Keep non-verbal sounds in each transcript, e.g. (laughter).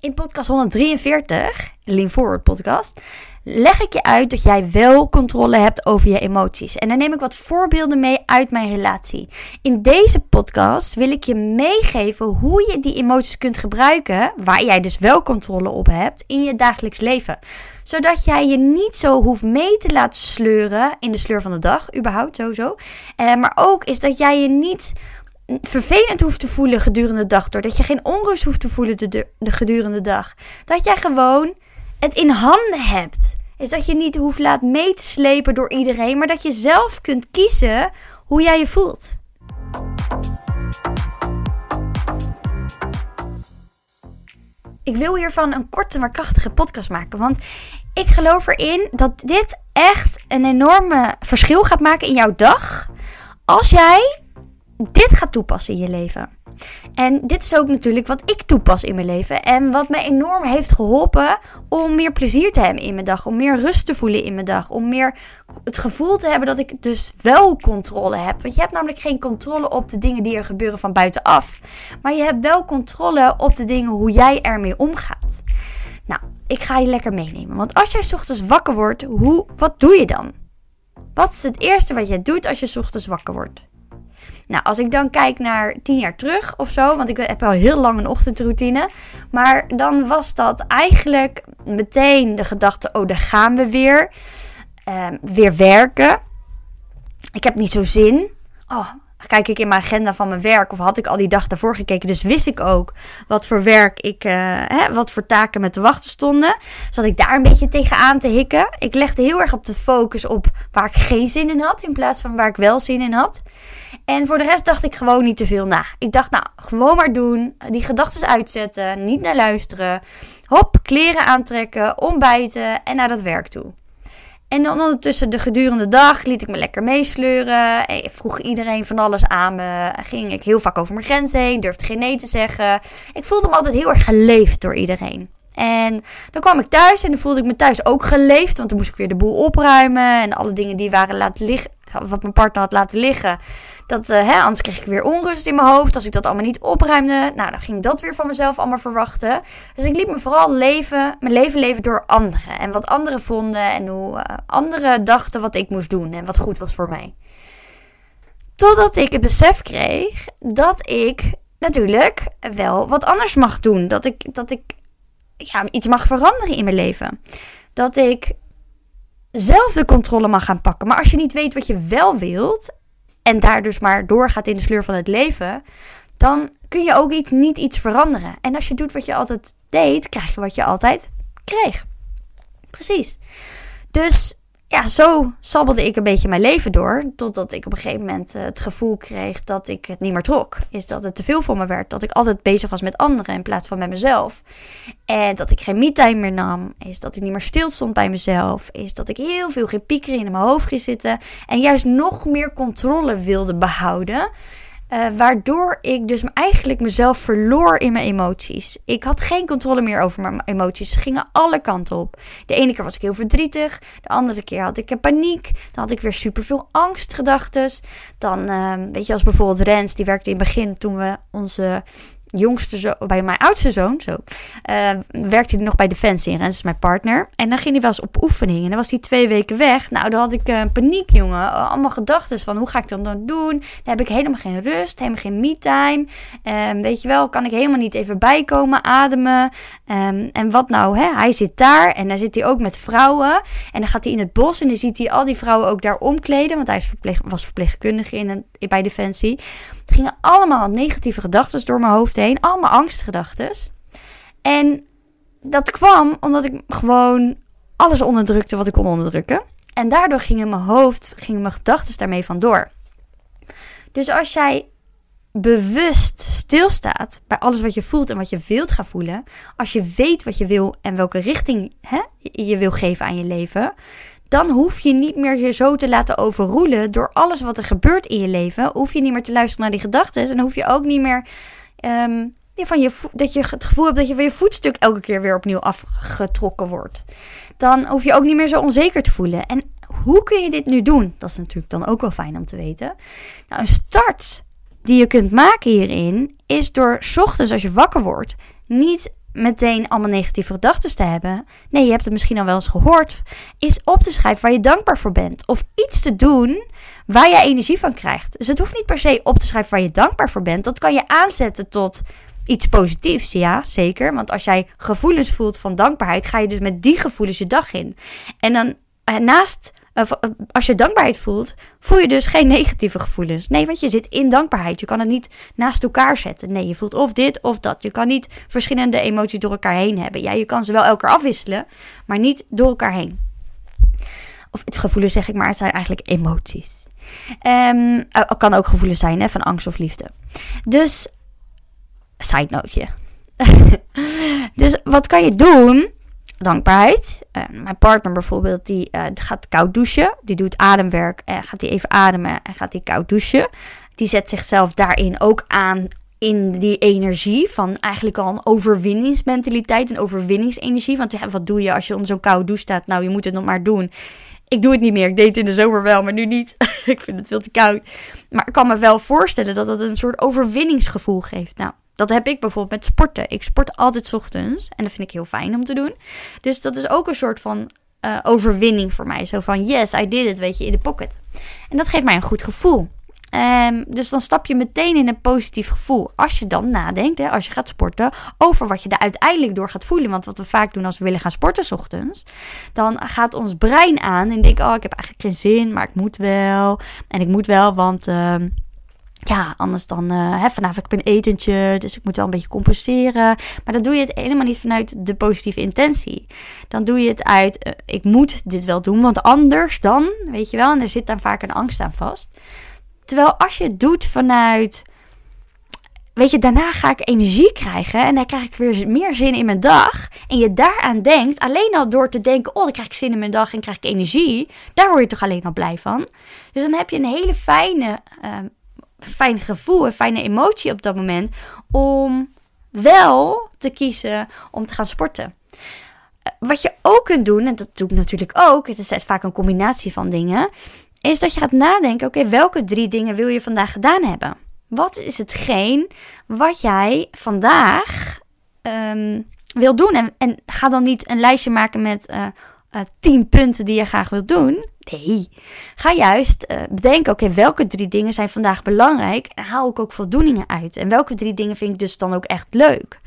In podcast 143, Lean Forward podcast, leg ik je uit dat jij wel controle hebt over je emoties. En dan neem ik wat voorbeelden mee uit mijn relatie. In deze podcast wil ik je meegeven hoe je die emoties kunt gebruiken, waar jij dus wel controle op hebt, in je dagelijks leven. Zodat jij je niet zo hoeft mee te laten sleuren in de sleur van de dag, überhaupt sowieso. Eh, maar ook is dat jij je niet vervelend hoeft te voelen gedurende de dag. Doordat je geen onrust hoeft te voelen de, de, de gedurende dag. Dat jij gewoon het in handen hebt. Is dat je niet hoeft laat mee te slepen door iedereen. Maar dat je zelf kunt kiezen hoe jij je voelt. Ik wil hiervan een korte maar krachtige podcast maken. Want ik geloof erin dat dit echt een enorme verschil gaat maken in jouw dag. Als jij dit gaat toepassen in je leven. En dit is ook natuurlijk wat ik toepas in mijn leven. En wat mij enorm heeft geholpen om meer plezier te hebben in mijn dag. Om meer rust te voelen in mijn dag. Om meer het gevoel te hebben dat ik dus wel controle heb. Want je hebt namelijk geen controle op de dingen die er gebeuren van buitenaf. Maar je hebt wel controle op de dingen hoe jij ermee omgaat. Nou, ik ga je lekker meenemen. Want als jij ochtends wakker wordt, hoe, wat doe je dan? Wat is het eerste wat je doet als je ochtends wakker wordt? Nou, als ik dan kijk naar tien jaar terug of zo, want ik heb al heel lang een ochtendroutine. Maar dan was dat eigenlijk meteen de gedachte: oh, daar gaan we weer. Ehm, weer werken. Ik heb niet zo zin. Oh, kijk ik in mijn agenda van mijn werk of had ik al die dag daarvoor gekeken. Dus wist ik ook wat voor werk ik, uh, hè, wat voor taken met te wachten stonden. Zat ik daar een beetje tegenaan te hikken. Ik legde heel erg op de focus op waar ik geen zin in had in plaats van waar ik wel zin in had. En voor de rest dacht ik gewoon niet te veel na. Ik dacht, nou, gewoon maar doen. Die gedachten uitzetten, niet naar luisteren. Hop, kleren aantrekken, ontbijten en naar dat werk toe. En dan ondertussen de gedurende dag liet ik me lekker meesleuren. Vroeg iedereen van alles aan me. Ging ik heel vaak over mijn grens heen. Durfde geen nee te zeggen. Ik voelde me altijd heel erg geleefd door iedereen. En dan kwam ik thuis en dan voelde ik me thuis ook geleefd. Want dan moest ik weer de boel opruimen. En alle dingen die waren laten liggen, wat mijn partner had laten liggen. Dat, uh, hè, anders kreeg ik weer onrust in mijn hoofd. Als ik dat allemaal niet opruimde. Nou, dan ging dat weer van mezelf allemaal verwachten. Dus ik liet me vooral leven, mijn leven leven door anderen. En wat anderen vonden. En hoe uh, anderen dachten wat ik moest doen. En wat goed was voor mij. Totdat ik het besef kreeg dat ik natuurlijk wel wat anders mag doen. Dat ik, dat ik ja, iets mag veranderen in mijn leven. Dat ik zelf de controle mag gaan pakken. Maar als je niet weet wat je wel wilt. En daar dus maar doorgaat in de sleur van het leven. Dan kun je ook iets, niet iets veranderen. En als je doet wat je altijd deed, krijg je wat je altijd kreeg. Precies. Dus ja, zo sabbelde ik een beetje mijn leven door. Totdat ik op een gegeven moment eh, het gevoel kreeg dat ik het niet meer trok. Is dat het te veel voor me werd. Dat ik altijd bezig was met anderen in plaats van met mezelf. En dat ik geen me-time meer nam. Is dat ik niet meer stil stond bij mezelf. Is dat ik heel veel ging piekeren in mijn hoofd ging zitten. En juist nog meer controle wilde behouden. Uh, waardoor ik dus eigenlijk mezelf verloor in mijn emoties. Ik had geen controle meer over mijn emoties. Ze gingen alle kanten op. De ene keer was ik heel verdrietig. De andere keer had ik paniek. Dan had ik weer superveel angstgedachten. Dan, uh, weet je, als bijvoorbeeld Rens, die werkte in het begin toen we onze jongste zoon, bij mijn oudste zoon, zo, uh, werkte hij nog bij Defensie. En Rens is mijn partner. En dan ging hij wel eens op oefening. En dan was hij twee weken weg. Nou, dan had ik uh, paniek, jongen. Allemaal gedachten van, hoe ga ik dat dan doen? Dan heb ik helemaal geen rust, helemaal geen me-time. Um, weet je wel, kan ik helemaal niet even bijkomen, ademen. Um, en wat nou, hè? Hij zit daar en dan zit hij ook met vrouwen. En dan gaat hij in het bos en dan ziet hij al die vrouwen ook daar omkleden. Want hij verpleeg, was verpleegkundige in, bij Defensie. Er gingen allemaal negatieve gedachten door mijn hoofd Allemaal angstgedachten. En dat kwam omdat ik gewoon alles onderdrukte wat ik kon onderdrukken. En daardoor gingen mijn hoofd, gingen mijn gedachten daarmee vandoor. Dus als jij bewust stilstaat bij alles wat je voelt en wat je wilt gaan voelen, als je weet wat je wil en welke richting hè, je wil geven aan je leven, dan hoef je niet meer je zo te laten overroelen door alles wat er gebeurt in je leven. Hoef je niet meer te luisteren naar die gedachten. En hoef je ook niet meer um, van je, dat je het gevoel hebt dat je van je voetstuk elke keer weer opnieuw afgetrokken wordt. Dan hoef je ook niet meer zo onzeker te voelen. En hoe kun je dit nu doen? Dat is natuurlijk dan ook wel fijn om te weten. Nou, een start die je kunt maken hierin is door ochtends als je wakker wordt niet meteen allemaal negatieve gedachten te hebben. Nee, je hebt het misschien al wel eens gehoord. Is op te schrijven waar je dankbaar voor bent. Of iets te doen waar je energie van krijgt. Dus het hoeft niet per se op te schrijven waar je dankbaar voor bent. Dat kan je aanzetten tot iets positiefs, ja, zeker. Want als jij gevoelens voelt van dankbaarheid, ga je dus met die gevoelens je dag in. En dan eh, naast, uh, als je dankbaarheid voelt, voel je dus geen negatieve gevoelens. Nee, want je zit in dankbaarheid. Je kan het niet naast elkaar zetten. Nee, je voelt of dit of dat. Je kan niet verschillende emoties door elkaar heen hebben. Ja, je kan ze wel elkaar afwisselen, maar niet door elkaar heen. Of gevoelens zeg ik maar, het zijn eigenlijk emoties. Um, kan ook gevoelens zijn hè, van angst of liefde. Dus, side noteje. (laughs) dus wat kan je doen? Dankbaarheid. Uh, mijn partner bijvoorbeeld, die uh, gaat koud douchen. Die doet ademwerk en gaat die even ademen en gaat die koud douchen. Die zet zichzelf daarin ook aan in die energie van eigenlijk al een overwinningsmentaliteit, een overwinningsenergie. Want wat doe je als je onder zo'n koude douche staat? Nou, je moet het nog maar doen. Ik doe het niet meer. Ik deed het in de zomer wel, maar nu niet. (laughs) ik vind het veel te koud. Maar ik kan me wel voorstellen dat dat een soort overwinningsgevoel geeft. Nou, dat heb ik bijvoorbeeld met sporten. Ik sport altijd ochtends en dat vind ik heel fijn om te doen. Dus dat is ook een soort van uh, overwinning voor mij. Zo van yes, I did it, weet je, in de pocket. En dat geeft mij een goed gevoel. Um, dus dan stap je meteen in een positief gevoel. Als je dan nadenkt, hè, als je gaat sporten, over wat je er uiteindelijk door gaat voelen. Want wat we vaak doen als we willen gaan sporten s ochtends, dan gaat ons brein aan en denkt, oh, ik heb eigenlijk geen zin, maar ik moet wel. En ik moet wel, want... Uh, ja, anders dan, hè, vanavond heb ik een etentje, dus ik moet wel een beetje compenseren. Maar dan doe je het helemaal niet vanuit de positieve intentie. Dan doe je het uit, uh, ik moet dit wel doen, want anders dan, weet je wel, en er zit dan vaak een angst aan vast. Terwijl als je het doet vanuit. Weet je, daarna ga ik energie krijgen en dan krijg ik weer meer zin in mijn dag. En je daaraan denkt, alleen al door te denken: oh, dan krijg ik zin in mijn dag en krijg ik energie. Daar word je toch alleen al blij van. Dus dan heb je een hele fijne, uh, fijn gevoel, een fijne emotie op dat moment. Om wel te kiezen om te gaan sporten. Wat je ook kunt doen, en dat doe ik natuurlijk ook, het is vaak een combinatie van dingen, is dat je gaat nadenken: oké, welke drie dingen wil je vandaag gedaan hebben? Wat is hetgeen wat jij vandaag um, wil doen? En, en, ga dan niet een lijstje maken met uh, uh, tien punten die je graag wilt doen. Nee, ga juist uh, bedenken: oké, welke drie dingen zijn vandaag belangrijk? En haal ik ook voldoeningen uit? En welke drie dingen vind ik dus dan ook echt leuk?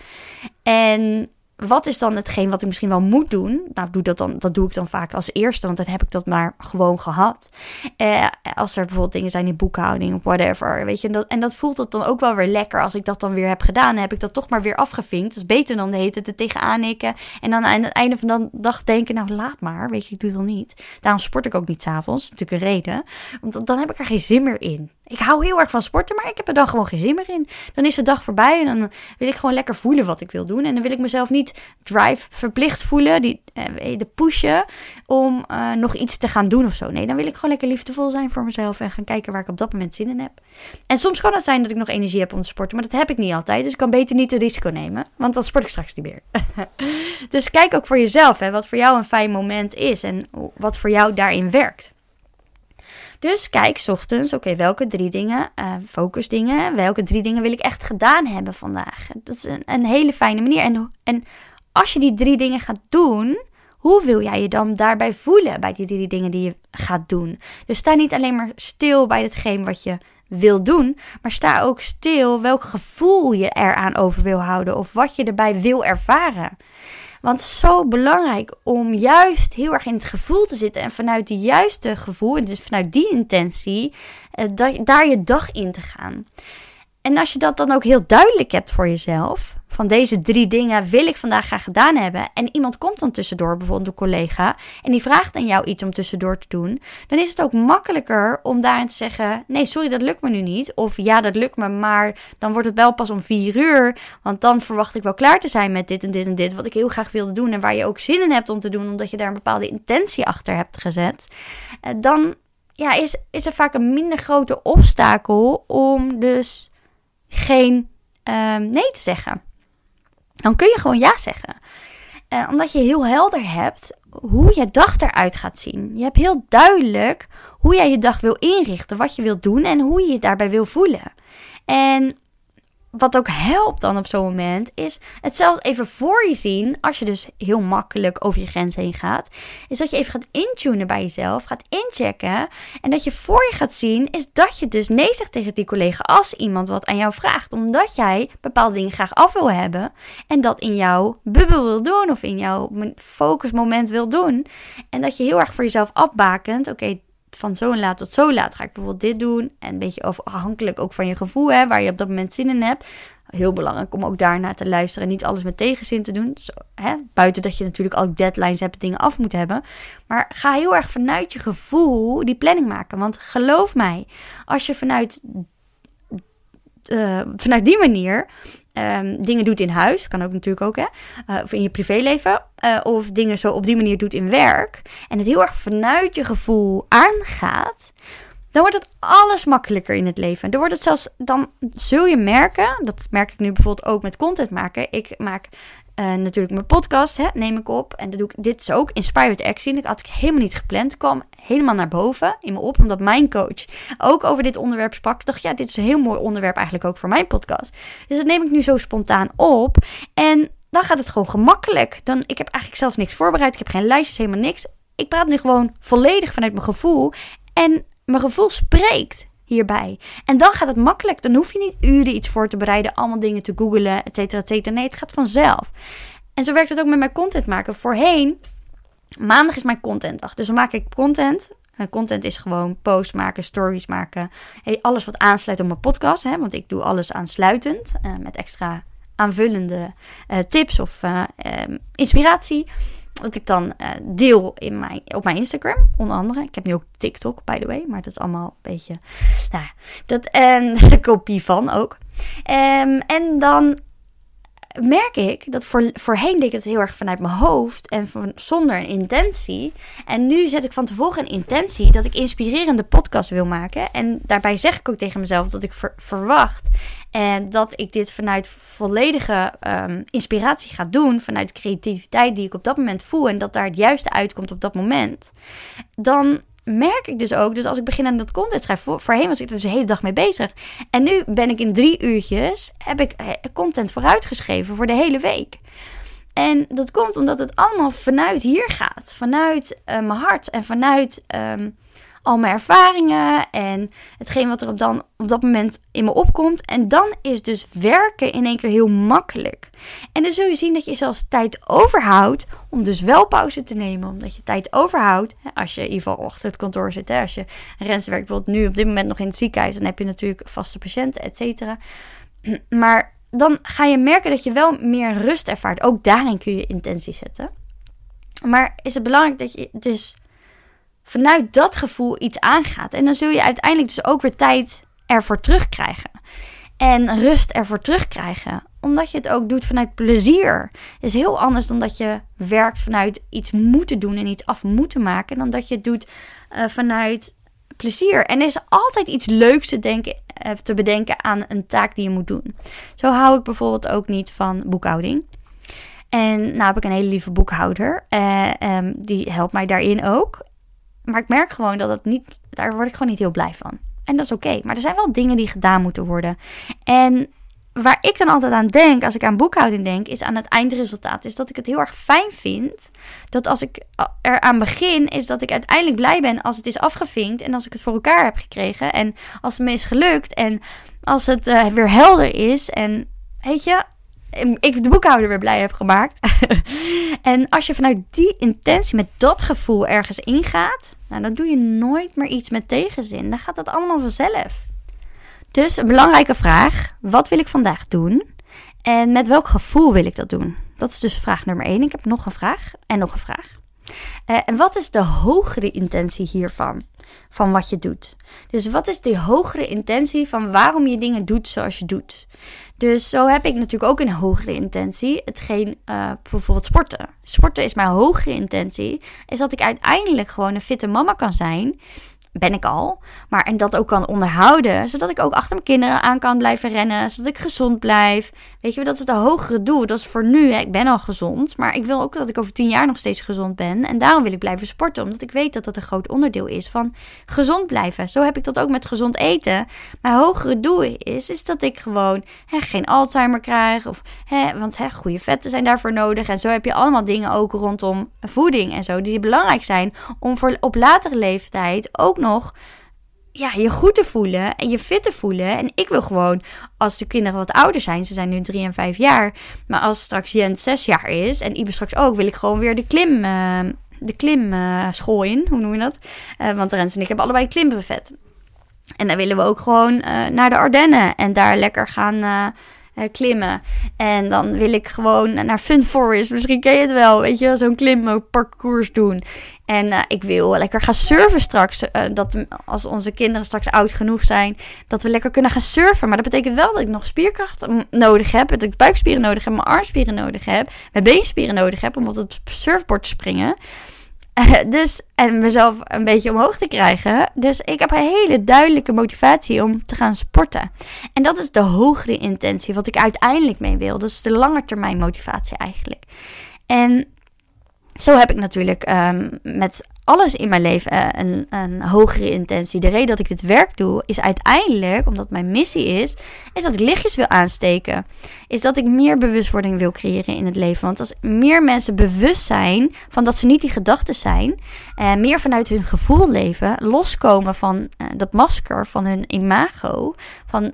En wat is dan hetgeen wat ik misschien wel moet doen? Nou, doe dat, dan, dat doe ik dan vaak als eerste, want dan heb ik dat maar gewoon gehad. Eh, als er bijvoorbeeld dingen zijn in boekhouding of whatever, weet je. En dat, en dat voelt het dan ook wel weer lekker als ik dat dan weer heb gedaan. Heb ik dat toch maar weer afgevinkt. Dat is beter dan de hele tijd er tegenaan nikken. En dan aan het einde van de dag denken, nou laat maar, weet je, ik doe het dan niet. Daarom sport ik ook niet s'avonds, natuurlijk een reden. Want dan heb ik er geen zin meer in. Ik hou heel erg van sporten, maar ik heb er dan gewoon geen zin meer in. Dan is de dag voorbij en dan wil ik gewoon lekker voelen wat ik wil doen. En dan wil ik mezelf niet drive verplicht voelen, die, eh, de pushen om uh, nog iets te gaan doen of zo. Nee, dan wil ik gewoon lekker liefdevol zijn voor mezelf en gaan kijken waar ik op dat moment zin in heb. En soms kan het zijn dat ik nog energie heb om te sporten, maar dat heb ik niet altijd. Dus ik kan beter niet het risico nemen, want dan sport ik straks niet meer. (laughs) dus kijk ook voor jezelf, hè, wat voor jou een fijn moment is en wat voor jou daarin werkt. Dus kijk, ochtends, oké, welke drie dingen, uh, focusdingen, welke drie dingen wil ik echt gedaan hebben vandaag? Dat is een, een hele fijne manier. En, en als je die drie dingen gaat doen, hoe wil jij je dan daarbij voelen bij die drie dingen die je gaat doen? Dus sta niet alleen maar stil bij hetgeen wat je wil doen, maar sta ook stil welk gevoel je eraan over wil houden of wat je erbij wil ervaren. Want het is zo belangrijk om juist heel erg in het gevoel te zitten. En vanuit die juiste gevoel, dus vanuit die intentie, eh, daar je dag in te gaan. En als je dat dan ook heel duidelijk hebt voor jezelf, van deze drie dingen wil ik vandaag graag gedaan hebben. En iemand komt dan tussendoor, bijvoorbeeld een collega, en die vraagt aan jou iets om tussendoor te doen. Dan is het ook makkelijker om daarin te zeggen: Nee, sorry, dat lukt me nu niet. Of ja, dat lukt me, maar dan wordt het wel pas om vier uur. Want dan verwacht ik wel klaar te zijn met dit en dit en dit. Wat ik heel graag wilde doen en waar je ook zin in hebt om te doen, omdat je daar een bepaalde intentie achter hebt gezet. Eh, dan ja, is, is er vaak een minder grote obstakel om dus geen um, nee te zeggen dan kun je gewoon ja zeggen. Uh, omdat je heel helder hebt hoe je dag eruit gaat zien. Je hebt heel duidelijk hoe jij je dag wil inrichten, wat je wilt doen en hoe je je daarbij wil voelen. En wat ook helpt dan op zo'n moment, is het zelfs even voor je zien, als je dus heel makkelijk over je grens heen gaat, is dat je even gaat intunen bij jezelf, gaat inchecken. En dat je voor je gaat zien, is dat je dus nee zegt tegen die collega als iemand wat aan jou vraagt. Omdat jij bepaalde dingen graag af wil hebben en dat in jouw bubbel wil doen of in jouw focusmoment wil doen. En dat je heel erg voor jezelf afbakent, oké, van zo laat tot zo laat ga ik bijvoorbeeld dit doen. En een beetje afhankelijk ook van je gevoel, hè, waar je op dat moment zin in hebt. Heel belangrijk om ook daarnaar te luisteren en niet alles met tegenzin te doen. Hè, buiten dat je natuurlijk ook deadlines hebt, dingen af moet hebben. Maar ga heel erg vanuit je gevoel die planning maken. Want geloof mij, als je vanuit, uh, vanuit die manier um, dingen doet in huis, kan ook natuurlijk ook, hè, uh, of in je privéleven, uh, of dingen zo op die manier doet in werk, en het heel erg vanuit je gevoel aangaat, dan wordt het alles makkelijker in het leven. Dan wordt het zelfs, dan zul je merken, dat merk ik nu bijvoorbeeld ook met content maken. Ik maak uh, natuurlijk mijn podcast, hè, neem ik op. En dat doe ik, dit is ook Inspired Action. Dat had ik helemaal niet gepland. kwam helemaal naar boven in me op. Omdat mijn coach ook over dit onderwerp sprak. Ik dacht, ja, dit is een heel mooi onderwerp eigenlijk ook voor mijn podcast. Dus dat neem ik nu zo spontaan op. En dan gaat het gewoon gemakkelijk. Dan, ik heb eigenlijk zelfs niks voorbereid. Ik heb geen lijstjes, helemaal niks. Ik praat nu gewoon volledig vanuit mijn gevoel. En mijn gevoel spreekt hierbij. En dan gaat het makkelijk. Dan hoef je niet uren iets voor te bereiden, allemaal dingen te googlen, et cetera, et cetera. Nee, het gaat vanzelf. En zo werkt het ook met mijn content maken. Voorheen, maandag is mijn contentdag. Dus dan maak ik content. En content is gewoon posts maken, stories maken. Alles wat aansluit op mijn podcast. Hè, want ik doe alles aansluitend. Uh, met extra aanvullende uh, tips of uh, inspiratie. Wat ik dan uh, deel in mijn, op mijn Instagram, onder andere. Ik heb nu ook TikTok, by the way. Maar dat is allemaal een beetje. Nou, dat, en (laughs) de kopie van ook. Um, en dan merk ik dat voor, voorheen deed ik het heel erg vanuit mijn hoofd en van, zonder een intentie. En nu zet ik van tevoren een intentie dat ik inspirerende podcast wil maken. En daarbij zeg ik ook tegen mezelf dat ik ver, verwacht en dat ik dit vanuit volledige um, inspiratie ga doen, vanuit creativiteit die ik op dat moment voel en dat daar het juiste uitkomt op dat moment. Dan merk ik dus ook, dus als ik begin aan dat content schrijven, voorheen was ik er dus de hele dag mee bezig. En nu ben ik in drie uurtjes, heb ik eh, content vooruitgeschreven voor de hele week. En dat komt omdat het allemaal vanuit hier gaat, vanuit uh, mijn hart en vanuit um, al mijn ervaringen en hetgeen wat er op, dan, op dat moment in me opkomt. En dan is dus werken in één keer heel makkelijk. En dan zul je zien dat je zelfs tijd overhoudt om dus wel pauze te nemen. Omdat je tijd overhoudt als je in ieder geval achter het kantoor zit. Als je rens werkt, bijvoorbeeld nu op dit moment nog in het ziekenhuis, dan heb je natuurlijk vaste patiënten, et cetera. (clears throat) Maar dan ga je merken dat je wel meer rust ervaart. Ook daarin kun je intentie zetten. Maar is het belangrijk dat je dus vanuit dat gevoel iets aangaat. En dan zul je uiteindelijk dus ook weer tijd ervoor terugkrijgen. En rust ervoor terugkrijgen. Omdat je het ook doet vanuit plezier. is heel anders dan dat je werkt vanuit iets moeten doen en iets af moeten maken. Dan dat je het doet uh, vanuit plezier. En er is altijd iets leuks te, denken, uh, te bedenken aan een taak die je moet doen. Zo hou ik bijvoorbeeld ook niet van boekhouding. En nou heb ik een hele lieve boekhouder. Uh, die helpt mij daarin ook. Maar ik merk gewoon dat het niet, daar word ik gewoon niet heel blij van. En dat is oké. Maar er zijn wel dingen die gedaan moeten worden. En waar ik dan altijd aan denk, als ik aan boekhouding denk, is aan het eindresultaat. Is dat ik het heel erg fijn vind. Dat als ik eraan begin, is dat ik uiteindelijk blij ben als het is afgevinkt. En als ik het voor elkaar heb gekregen. En als het me is gelukt. En als het uh, weer helder is. En weet je, ik de boekhouder weer blij heb gemaakt. (laughs) en als je vanuit die intentie, met dat gevoel ergens ingaat, nou, dan doe je nooit meer iets met tegenzin. Dan gaat dat allemaal vanzelf. Dus een belangrijke vraag: wat wil ik vandaag doen? En met welk gevoel wil ik dat doen? Dat is dus vraag nummer één. Ik heb nog een vraag en nog een vraag. Uh, en wat is de hogere intentie hiervan? Van wat je doet. Dus wat is de hogere intentie van waarom je dingen doet zoals je doet? Dus zo heb ik natuurlijk ook een hogere intentie. Hetgeen uh, bijvoorbeeld sporten. Sporten is mijn hogere intentie. Is dat ik uiteindelijk gewoon een fitte mama kan zijn. Ben ik al. Maar en dat ook kan onderhouden. Zodat ik ook achter mijn kinderen aan kan blijven rennen. Zodat ik gezond blijf. Weet je, dat is het hogere doel. Dat is voor nu. Hè. Ik ben al gezond. Maar ik wil ook dat ik over tien jaar nog steeds gezond ben. En daarom wil ik blijven sporten. Omdat ik weet dat dat een groot onderdeel is van gezond blijven. Zo heb ik dat ook met gezond eten. Mijn hogere doel is, is dat ik gewoon hè, geen Alzheimer krijg. Of, hè, want hè, goede vetten zijn daarvoor nodig. En zo heb je allemaal dingen ook rondom voeding en zo. Die belangrijk zijn om voor op latere leeftijd ook nog ja, je goed te voelen en je fit te voelen. En ik wil gewoon, als de kinderen wat ouder zijn, ze zijn nu drie en vijf jaar. Maar als straks Jens zes jaar is en Ibe straks ook, wil ik gewoon weer de klim, uh, de klimschool uh, in. Hoe noem je dat? Uh, want Rens en ik hebben allebei klimbrevet. En dan willen we ook gewoon eh, naar de Ardennen en daar lekker gaan klimmen. En dan wil ik gewoon naar Fun Forest. Misschien ken je het wel. Weet je, zo'n klimparcours doen. En uh, ik wil lekker gaan surfen straks. Uh, dat als onze kinderen straks oud genoeg zijn, dat we lekker kunnen gaan surfen. Maar dat betekent wel dat ik nog spierkracht nodig heb. Dat ik buikspieren nodig heb, mijn armspieren nodig heb, mijn beenspieren nodig heb om op het surfboard te springen. (laughs) dus, en mezelf een beetje omhoog te krijgen. Dus ik heb een hele duidelijke motivatie om te gaan sporten. En dat is de hogere intentie, wat ik uiteindelijk mee wil. Dat is de lange termijn motivatie eigenlijk. En zo heb ik natuurlijk um, met alles in mijn leven uh, een, een, hogere intentie. De reden dat ik dit werk doe, is uiteindelijk, omdat mijn missie is, is dat ik lichtjes wil aansteken. Is dat ik meer bewustwording wil creëren in het leven. Want als meer mensen bewust zijn van dat ze niet die gedachten zijn, en meer vanuit hun gevoel leven, loskomen van uh, dat masker, van hun imago, van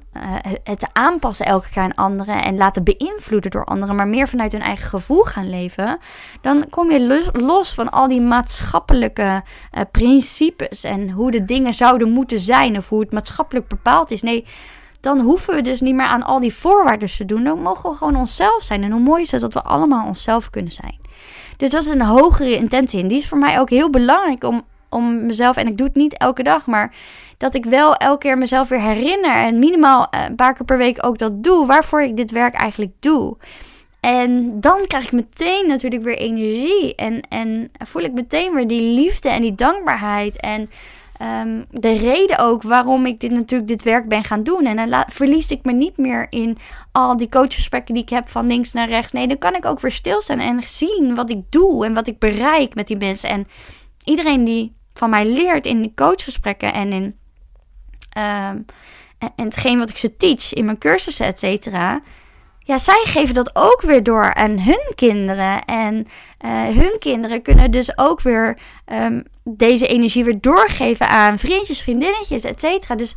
het aanpassen elke keer aan anderen en laten beïnvloeden door anderen, maar meer vanuit hun eigen gevoel gaan leven, dan kom je los van al die maatschappelijke uh, principes en hoe de dingen zouden moeten zijn of hoe het maatschappelijk bepaald is. Nee, dan hoeven we dus niet meer aan al die voorwaarden te doen. Dan mogen we gewoon onszelf zijn. En hoe mooi is het dat we allemaal onszelf kunnen zijn. Dus dat is een hogere intentie. En die is voor mij ook heel belangrijk om, om mezelf, en ik doe het niet elke dag, maar dat ik wel elke keer mezelf weer herinner en minimaal eh, een paar keer per week ook dat doe, waarvoor ik dit werk eigenlijk doe. En dan krijg ik meteen natuurlijk weer energie. En, en voel ik meteen weer die liefde en die dankbaarheid. En um, de reden ook waarom ik dit natuurlijk dit werk ben gaan doen. En dan verlies ik me niet meer in al die coachgesprekken die ik heb van links naar rechts. Nee, dan kan ik ook weer stilstaan en zien wat ik doe en wat ik bereik met die mensen. En iedereen die van mij leert in die coachgesprekken en in um, en hetgeen wat ik ze teach in mijn cursussen, et cetera ja, zij geven dat ook weer door aan hun kinderen. En uh, hun kinderen kunnen dus ook weer um, deze energie weer doorgeven aan vriendjes, vriendinnetjes, et cetera. Dus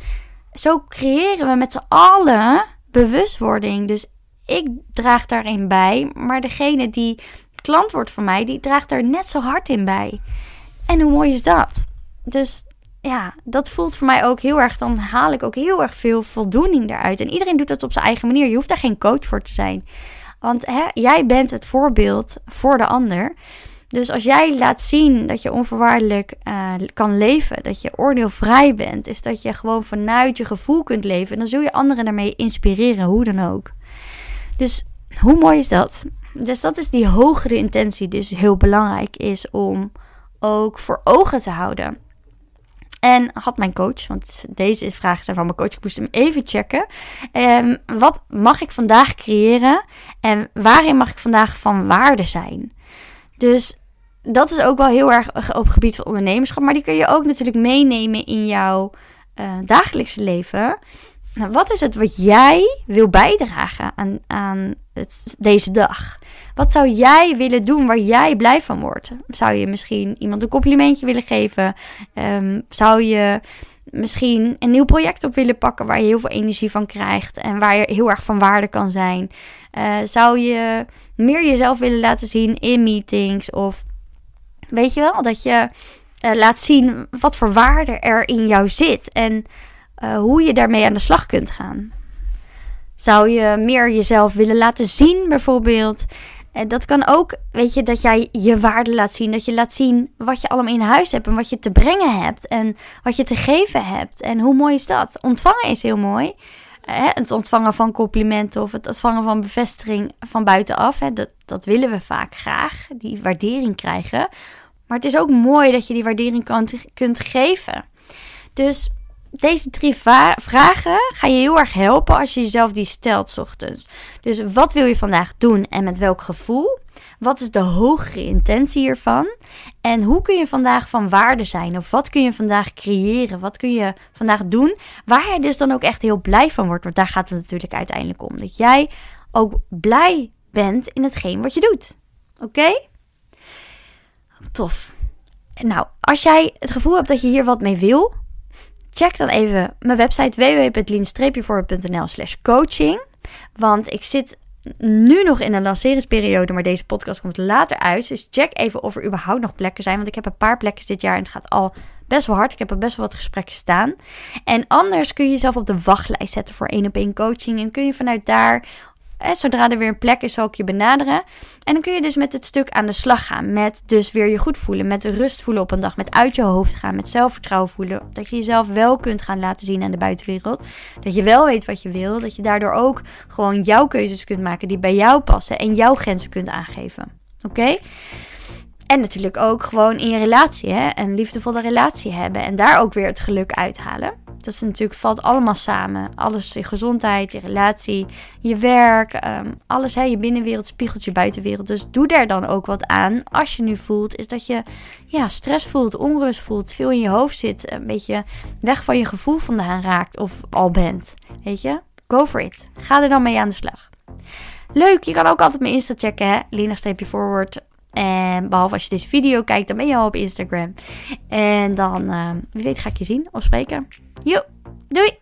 zo creëren we met z'n allen bewustwording. Dus ik draag daarin bij, maar degene die klant wordt van mij, die draagt er net zo hard in bij. En hoe mooi is dat? Dus ja, dat voelt voor mij ook heel erg. Dan haal ik ook heel erg veel voldoening eruit. En iedereen doet dat op zijn eigen manier. Je hoeft daar geen coach voor te zijn. Want hè, jij bent het voorbeeld voor de ander. Dus als jij laat zien dat je onvoorwaardelijk uh, kan leven, dat je oordeelvrij bent, is dat je gewoon vanuit je gevoel kunt leven, dan zul je anderen daarmee inspireren, hoe dan ook. Dus hoe mooi is dat? Dus dat is die hogere intentie, dus heel belangrijk is om ook voor ogen te houden. En had mijn coach, want deze vragen zijn van mijn coach, ik moest hem even checken. Um, wat mag ik vandaag creëren en waarin mag ik vandaag van waarde zijn? Dus dat is ook wel heel erg op het gebied van ondernemerschap, maar die kun je ook natuurlijk meenemen in jouw uh, dagelijkse leven. Nou, wat is het wat jij wil bijdragen aan, aan deze dag? Wat zou jij willen doen waar jij blij van wordt? Zou je misschien iemand een complimentje willen geven? Um, zou je misschien een nieuw project op willen pakken waar je heel veel energie van krijgt en waar je heel erg van waarde kan zijn? Uh, zou je meer jezelf willen laten zien in meetings? Of weet je wel, dat je uh, laat zien wat voor waarde er in jou zit en uh, hoe je daarmee aan de slag kunt gaan. Zou je meer jezelf willen laten zien, bijvoorbeeld? En dat kan ook, weet je, dat jij je waarde laat zien. Dat je laat zien wat je allemaal in huis hebt en wat je te brengen hebt en wat je te geven hebt. En hoe mooi is dat? Ontvangen is heel mooi. Hè? Het ontvangen van complimenten of het ontvangen van bevestiging van buitenaf. Hè? Dat, dat willen we vaak graag, die waardering krijgen. Maar het is ook mooi dat je die waardering kan, kunt geven. Dus deze drie vragen gaan je heel erg helpen als je jezelf die stelt ochtends. Dus wat wil je vandaag doen en met welk gevoel? Wat is de hogere intentie hiervan? En hoe kun je vandaag van waarde zijn? Of wat kun je vandaag creëren? Wat kun je vandaag doen? Waar je dus dan ook echt heel blij van wordt. Want daar gaat het natuurlijk uiteindelijk om. Dat jij ook blij bent in hetgeen wat je doet. Oké? Tof. Nou, als jij het gevoel hebt dat je hier wat mee wil, check dan even mijn website www.lien-voorbeeld.nl slash coaching. Want ik zit nu nog in een lanceringsperiode, maar deze podcast komt later uit. Dus check even of er überhaupt nog plekken zijn. Want ik heb een paar plekken dit jaar en het gaat al best wel hard. Ik heb er best wel wat gesprekken staan. En anders kun je jezelf op de wachtlijst zetten voor één op één coaching. En kun je vanuit daar zodra er weer een plek is, zal ik je benaderen. En dan kun je dus met het stuk aan de slag gaan. Met dus weer je goed voelen. Met rust voelen op een dag. Met uit je hoofd gaan. Met zelfvertrouwen voelen. Dat je jezelf wel kunt gaan laten zien aan de buitenwereld. Dat je wel weet wat je wil. Dat je daardoor ook gewoon jouw keuzes kunt maken die bij jou passen. En jouw grenzen kunt aangeven. Oké? En natuurlijk ook gewoon in je relatie, hè? Een liefdevolle relatie hebben. En daar ook weer het geluk uithalen. Dat is natuurlijk, valt allemaal samen. Alles, je gezondheid, je relatie, je werk, ehm, alles. Hè? Je binnenwereld spiegelt je buitenwereld. Dus doe daar dan ook wat aan. Als je nu voelt, is dat je ja, stress voelt, onrust voelt, veel in je hoofd zit. Een beetje weg van je gevoel vandaan raakt of al bent. Weet je? Go for it. Ga er dan mee aan de slag. Leuk, je kan ook altijd mijn Insta checken, hè? Lina-forward en behalve als je deze video kijkt, dan ben je al op Instagram. En dan, uh, wie weet, ga ik je zien of spreken. Jo, doei!